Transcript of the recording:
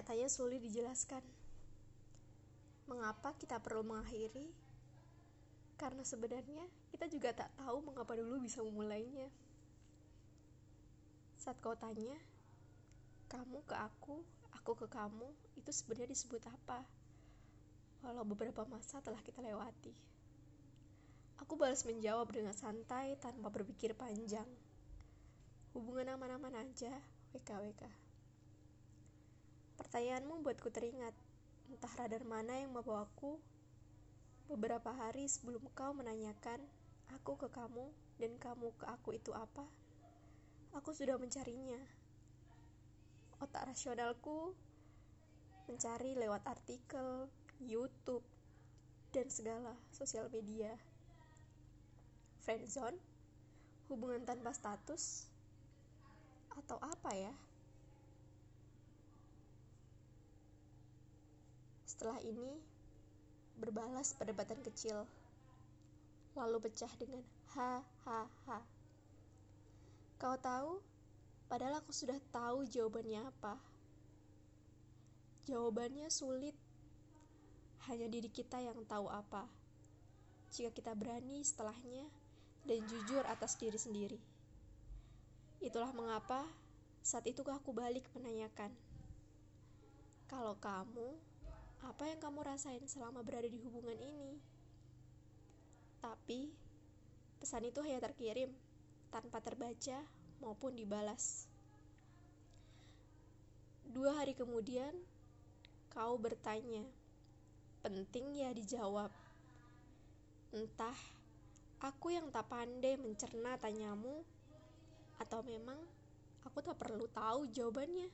Nyatanya sulit dijelaskan. Mengapa kita perlu mengakhiri? Karena sebenarnya kita juga tak tahu mengapa dulu bisa memulainya. Saat kau tanya, kamu ke aku, aku ke kamu, itu sebenarnya disebut apa? Walau beberapa masa telah kita lewati. Aku balas menjawab dengan santai tanpa berpikir panjang. Hubungan aman-aman aja, WKWK. Pertanyaanmu buatku teringat, entah radar mana yang membawaku beberapa hari sebelum kau menanyakan aku ke kamu dan kamu ke aku itu apa. Aku sudah mencarinya. Otak rasionalku mencari lewat artikel, YouTube, dan segala sosial media friendzone, hubungan tanpa status, atau apa ya? Setelah ini, berbalas perdebatan kecil, lalu pecah dengan ha ha ha. Kau tahu, padahal aku sudah tahu jawabannya apa. Jawabannya sulit, hanya diri kita yang tahu apa. Jika kita berani setelahnya dan jujur atas diri sendiri. Itulah mengapa saat itu aku balik menanyakan, kalau kamu, apa yang kamu rasain selama berada di hubungan ini? Tapi, pesan itu hanya terkirim tanpa terbaca maupun dibalas. Dua hari kemudian, kau bertanya, penting ya dijawab. Entah Aku yang tak pandai mencerna tanyamu, atau memang aku tak perlu tahu jawabannya.